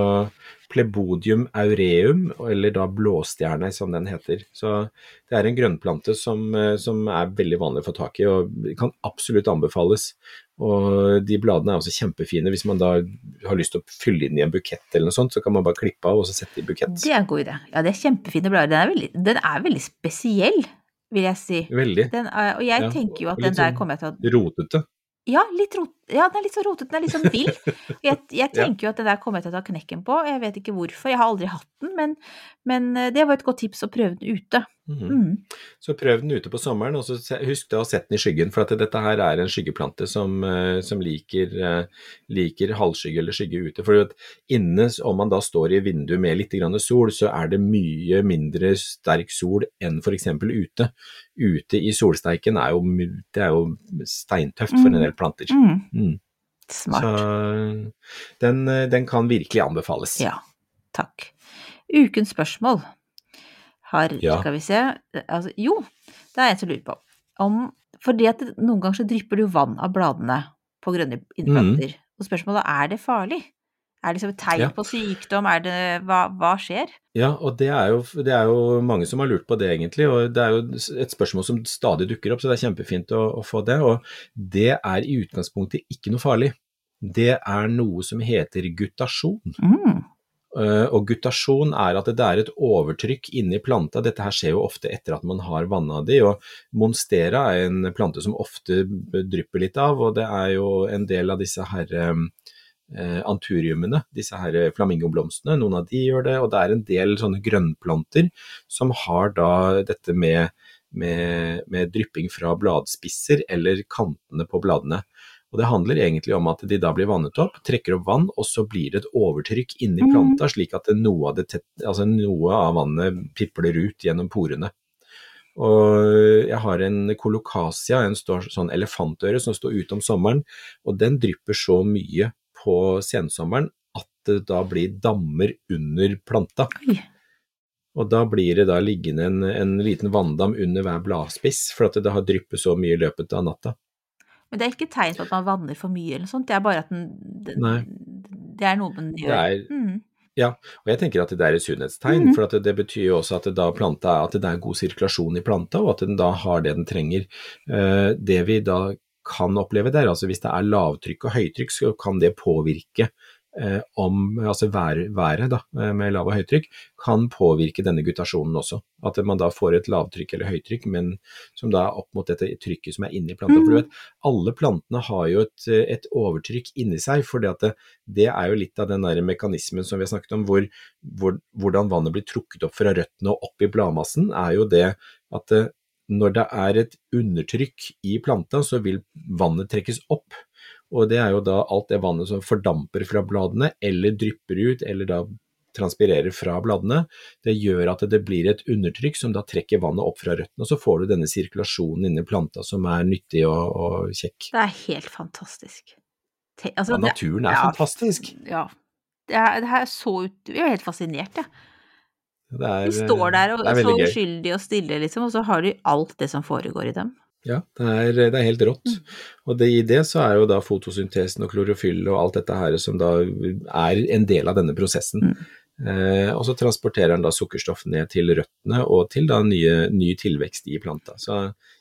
plebodium aureum, eller da blåstjerne som den heter. Så det er en grønnplante som, eh, som er veldig vanlig å få tak i, og kan absolutt anbefales. Og de bladene er også kjempefine. Hvis man da har lyst til å fylle inn i en bukett eller noe sånt, så kan man bare klippe av og så sette i bukett. Det er en god idé. Ja, det er kjempefine blader. Den er veldig, den er veldig spesiell, vil jeg si. Veldig Den og jeg Ja, tenker jo at den der sånn- kommer jeg til å rotete. Ja, litt rot, ja, den er litt så rotete, den er litt sånn vill. Jeg, jeg tenker jo at den der kommer jeg til å ta knekken på, jeg vet ikke hvorfor, jeg har aldri hatt den, men, men eh, det var et godt tips å prøve den ute. Mhm. Mm. Så prøv den ute på sommeren, og så husk å sette den i skyggen. For at dette her er en skyggeplante som, eh, som liker, eh, liker halvskygge eller skygge ute. For at inne, om man da står i vinduet med litt grann sol, så er det mye mindre sterk sol enn f.eks. ute. Ute i solsteiken er jo, det er jo steintøft for en del planter. Mm. Mm. Smart. Så den, eh, den kan virkelig anbefales. Ja, takk. Ukens spørsmål har Ja. Skal vi se altså, Jo, det er en som lurer på om Fordi at noen ganger så drypper det jo vann av bladene på grønne innplanter. Og spørsmålet er det farlig? Er det liksom tegn Ja. på sykdom? Er det hva, hva skjer? Ja, og det er, jo, det er jo mange som har lurt på det, egentlig. Og det er jo et spørsmål som stadig dukker opp, så det er kjempefint å, å få det. Og det er i utgangspunktet ikke noe farlig. Det er noe som heter gutasjon. Mm. Eh, Og gutasjon er at det er et overtrykk inni planta. Dette her skjer jo ofte etter at man har vanna de, og monstera er en plante som ofte drypper litt av, og det er jo en del av disse her eh, anturiumene, disse her flamingoblomstene, noen av de gjør det, og det er en del sånne grønnplanter som har da dette med, med, med drypping fra bladspisser eller kantene på bladene. Og Det handler egentlig om at de da blir vannet opp, trekker opp vann, og så blir det et overtrykk inni Mhm. planta, slik at noe, av tett, altså noe av vannet pipler ut gjennom porene. Og jeg har en kolokasia, en stor, sånn elefantøre som står ute om sommeren, og den drypper så mye på sensommeren at det da blir dammer under planta. Oi. Og da blir det da liggende en, en liten vanndam under hver bladspiss, for at det har dryppet så mye i løpet av natta. Men det er ikke tegn på at man vanner for mye eller noe sånt, det er bare at den, den. Det er noe man gjør. Er, Mm. Og jeg tenker at det er et sunnhetstegn, Mhm. for at det, det betyr jo også at det, planta, at det er god sirkulasjon i planta, og at den da har det den trenger. Eh, det vi da kan oppleve der, altså hvis det er lavtrykk og høytrykk, så kan det påvirke eh, om altså vær, været da, eh, med lav og høytrykk, kan påvirke denne gutasjonen også. At man da får et lavtrykk eller høytrykk, men som da er opp mot dette trykket som er inni planta. For du vet, alle plantene har jo et, et overtrykk inni seg, for det, det er jo litt av den der mekanismen som vi har snakket om, hvor, hvor, hvordan vannet blir trukket opp fra røttene og opp i bladmassen, er jo det at det, når det er et undertrykk i planta, så vil vannet trekkes opp. Og det er jo da alt det vannet som fordamper fra bladene, eller drypper ut, eller da transpirerer fra bladene. Det gjør at det blir et undertrykk som da trekker vannet opp fra røttene, og så får du denne sirkulasjonen inni planta som er nyttig og, og kjekk. Det er helt fantastisk. Te, altså, Ja, naturen er ja, fantastisk. Ja. Det er, det er så ut... Jeg er helt fascinert, jeg. Det er, De står der og er så uskyldige og stille, liksom, og så har de alt det som foregår i dem. Ja, det er, det er helt rått. Og det, i det så er jo da fotosyntesen og klorofyll og alt dette her som da er en del av denne prosessen. Eh, og så transporterer den da sukkerstoff ned til røttene og til da nye, ny tilvekst i planta. Så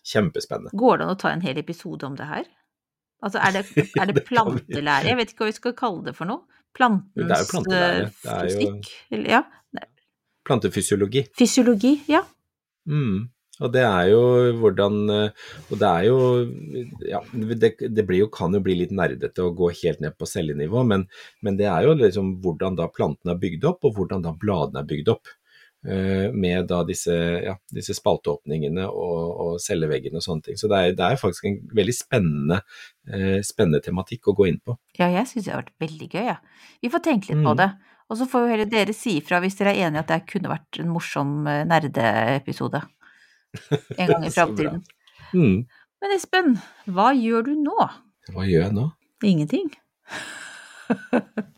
kjempespennende. Går det an å ta en hel episode om det her? Altså, er det, er det plantelære? Jeg vet ikke hva vi skal kalle det for noe. Det er jo plantelære. eh, Det er jo-? Ja. Plantefysiologi. Fysiologi, ja. Mm. Og det er jo hvordan eh, Og det er jo Ja, det, det blir jo, kan jo bli litt nerdete å gå helt ned på cellenivå, men, men det er jo liksom hvordan da plantene er bygd opp, og hvordan da bladene er bygd opp. eh, Med da disse, ja, disse spalteåpningene og, og celleveggene og sånne ting. Så det er, det er faktisk en veldig spennende, eh, spennende tematikk å gå inn på. Ja, jeg syns det har vært veldig gøy, jeg. Vi får tenke litt på Mm. det. Og så får jo heller dere si ifra hvis dere er enig i at det kunne vært en morsom eh, nerdeepisode. En gang i framtiden. Mm. Men Espen, hva gjør du nå? Hva gjør jeg nå? Ingenting.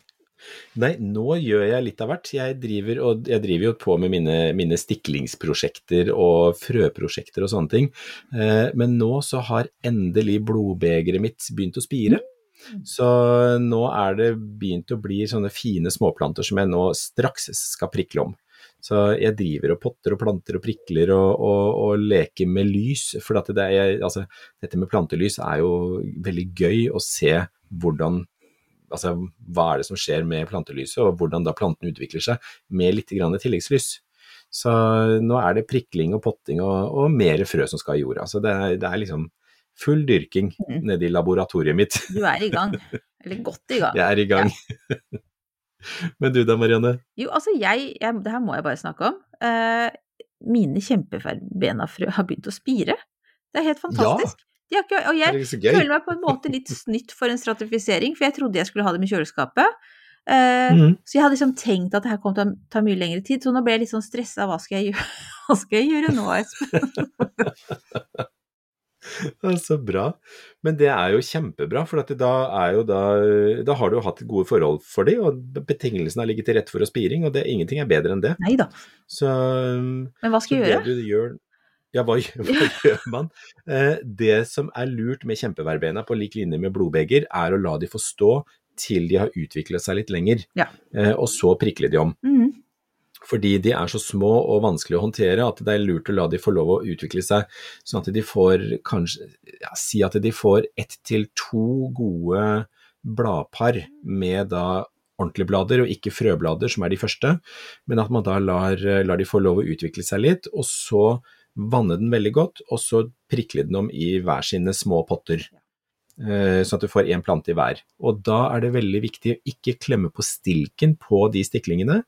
Nei, nå gjør jeg litt av hvert. Jeg driver, og jeg driver jo på med mine, mine stiklingsprosjekter og frøprosjekter og sånne ting. Eh, men nå så har endelig blodbegeret mitt begynt å spire. Så nå er det begynt å bli sånne fine småplanter som jeg nå straks skal prikle om. Så jeg driver og potter og planter og prikler og, og, og leker med lys. For det er, altså, dette med plantelys er jo veldig gøy å se hvordan altså, hva er det som skjer med plantelyset, og hvordan da planten utvikler seg med litt tilleggslys. Så nå er det prikling og potting og, og mer frø som skal i jorda. Så det er, det er liksom full dyrking mm. nede i laboratoriet mitt. Du er i gang. Eller godt i gang. Jeg er i gang. Men du da, Marianne? Jo, altså jeg, jeg Det her må jeg bare snakke om. Uh, mine kjempebenafrø har begynt å spire. Det er helt fantastisk. Har ikke, og jeg er føler meg på en måte litt snytt for en stratifisering, for jeg trodde jeg skulle ha dem i kjøleskapet. Uh, mm. Så jeg hadde liksom tenkt at det her kom til å ta mye lengre tid, så nå ble jeg litt sånn stressa. Hva skal jeg gjøre, Hva skal jeg gjøre nå, Espen? Så bra. Men det er jo kjempebra, for at da, er jo da, da har du jo hatt gode forhold for dem, og betingelsene har ligget til rette for å spiring, og det, ingenting er bedre enn det. Nei da. Så, Men hva skal jeg gjøre? du gjør Ja, hva, hva gjør man? Eh, det som er lurt med kjempeværbeina på lik linje med blodbeger, er å la de få stå til de har utviklet seg litt lenger, Ja. eh, og så prikle de om. Mhm. Fordi de er så små og vanskelig å håndtere at det er lurt å la de få lov å utvikle seg, sånn at de får kanskje ja, Si at de får ett til to gode bladpar med da ordentlige blader, og ikke frøblader, som er de første, men at man da lar, lar de få lov å utvikle seg litt, og så vanne den veldig godt, og så prikle den om i hver sine små potter. Eh, Sånn at du får én plante i hver. Og da er det veldig viktig å ikke klemme på stilken på de stiklingene,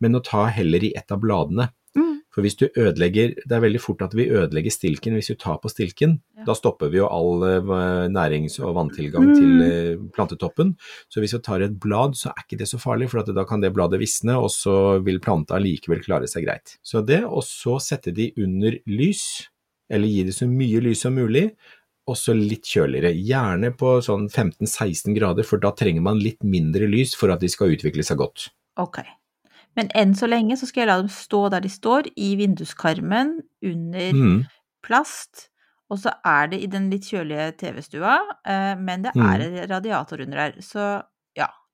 men å ta heller i et av bladene. Mm. For hvis du ødelegger Det er veldig fort at vi ødelegger stilken hvis du tar på stilken. Ja. Da stopper vi jo all eh, nærings- og vanntilgang Mm. til eh, plantetoppen. Så hvis vi tar et blad, så er ikke det så farlig, for at da kan det bladet visne, og så vil planta likevel klare seg greit. Så det, og så sette de under lys, eller gi det så mye lys som mulig, og så litt kjøligere. Gjerne på sånn 15-16 grader, for da trenger man litt mindre lys for at de skal utvikle seg godt. Ok. Men enn så lenge så skal jeg la dem stå der de står, i vinduskarmen, under Mm. plast, og så er det i den litt kjølige TV-stua, eh, men det Mm. er en radiator under der. så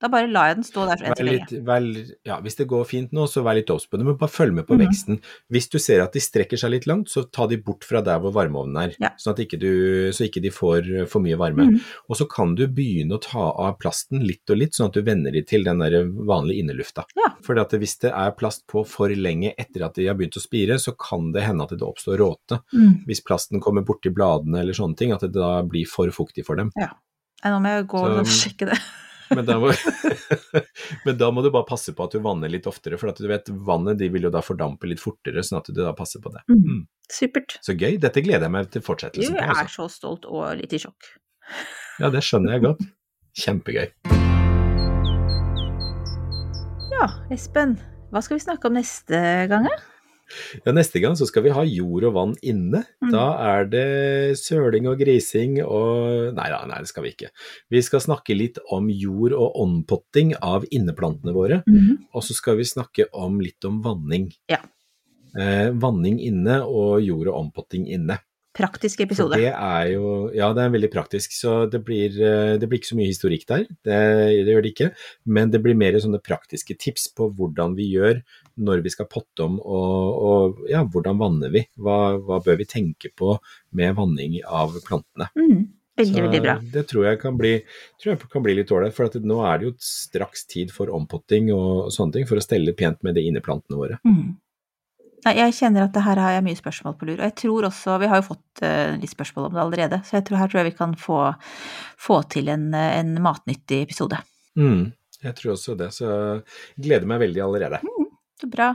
da bare lar jeg den stå der enn så lenge. ja, hvis det går fint nå, så vær litt obs på det, men bare følg med på Mhm. veksten. Hvis du ser at de strekker seg litt langt, så ta de bort fra der hvor varmeovnen er, Ja. sånn at ikke du, så ikke de får for mye varme. Mhm. Og så kan du begynne å ta av plasten litt og litt, sånn at du venner de til den der vanlige innelufta. Ja. For hvis det er plast på for lenge etter at de har begynt å spire, så kan det hende at det oppstår råte. Mm. Hvis plasten kommer borti bladene eller sånne ting, at det da blir for fuktig for dem. Ja. Nå må jeg gå Så- og sjekke det. Men da, må, men da må du bare passe på at du vanner litt oftere, for du vet, vannet de vil jo da fordampe litt fortere, sånn at du da passer på det. Mm. Mm. Supert. Så gøy, dette gleder jeg meg til fortsettelsen er Altså. så stolt og litt i sjokk. Ja, det skjønner jeg godt. Kjempegøy. Ja, Espen, hva skal vi snakke om neste gang, da? Ja, neste gang så skal vi ha jord og vann inne. Mm. Da er det søling og grising og Nei da, nei, det skal vi ikke. Vi skal snakke litt om jord- og åndpotting av inneplantene våre. Mm. Og så skal vi snakke om litt om vanning. Ja. Eh, vanning inne og jord- og ompotting inne. Praktisk episode. det er jo Ja, det er veldig praktisk, så det blir, eh, det blir ikke så mye historikk der. Det, det gjør det ikke. Men det blir mer sånne praktiske tips på hvordan vi gjør når vi skal potte om, og, og ja, hvordan vanner vi? Hva, hva bør vi tenke på med vanning av plantene? Mm. Veldig, veldig bra. Det tror jeg kan bli, tror jeg kan bli litt ålreit, for at nå er det jo straks tid for ompotting og sånne ting, for å stelle pent med de inneplantene våre. Mm. Nei, jeg kjenner at det her har jeg mye spørsmål på lur, og jeg tror også Vi har jo fått eh, litt spørsmål om det allerede, så jeg tror, her tror jeg vi kan få, få til en, en matnyttig episode. Mm, jeg tror også det, så jeg gleder meg veldig allerede. Så bra.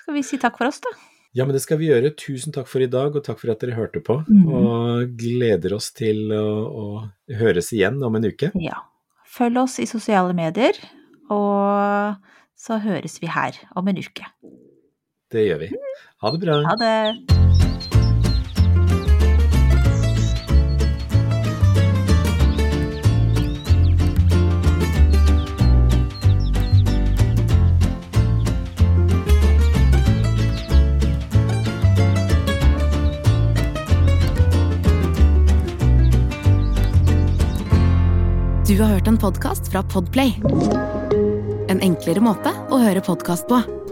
Skal vi si takk for oss, da? Ja, men det skal vi gjøre. Tusen takk for i dag, og takk for at dere hørte på. Mm. Og gleder oss til å, å høres igjen om en uke. Ja. Følg oss i sosiale medier, og så høres vi her om en uke. Det gjør vi. Ha det bra. Ha det! Du har hørt en podkast fra Podplay. En enklere måte å høre podkast på.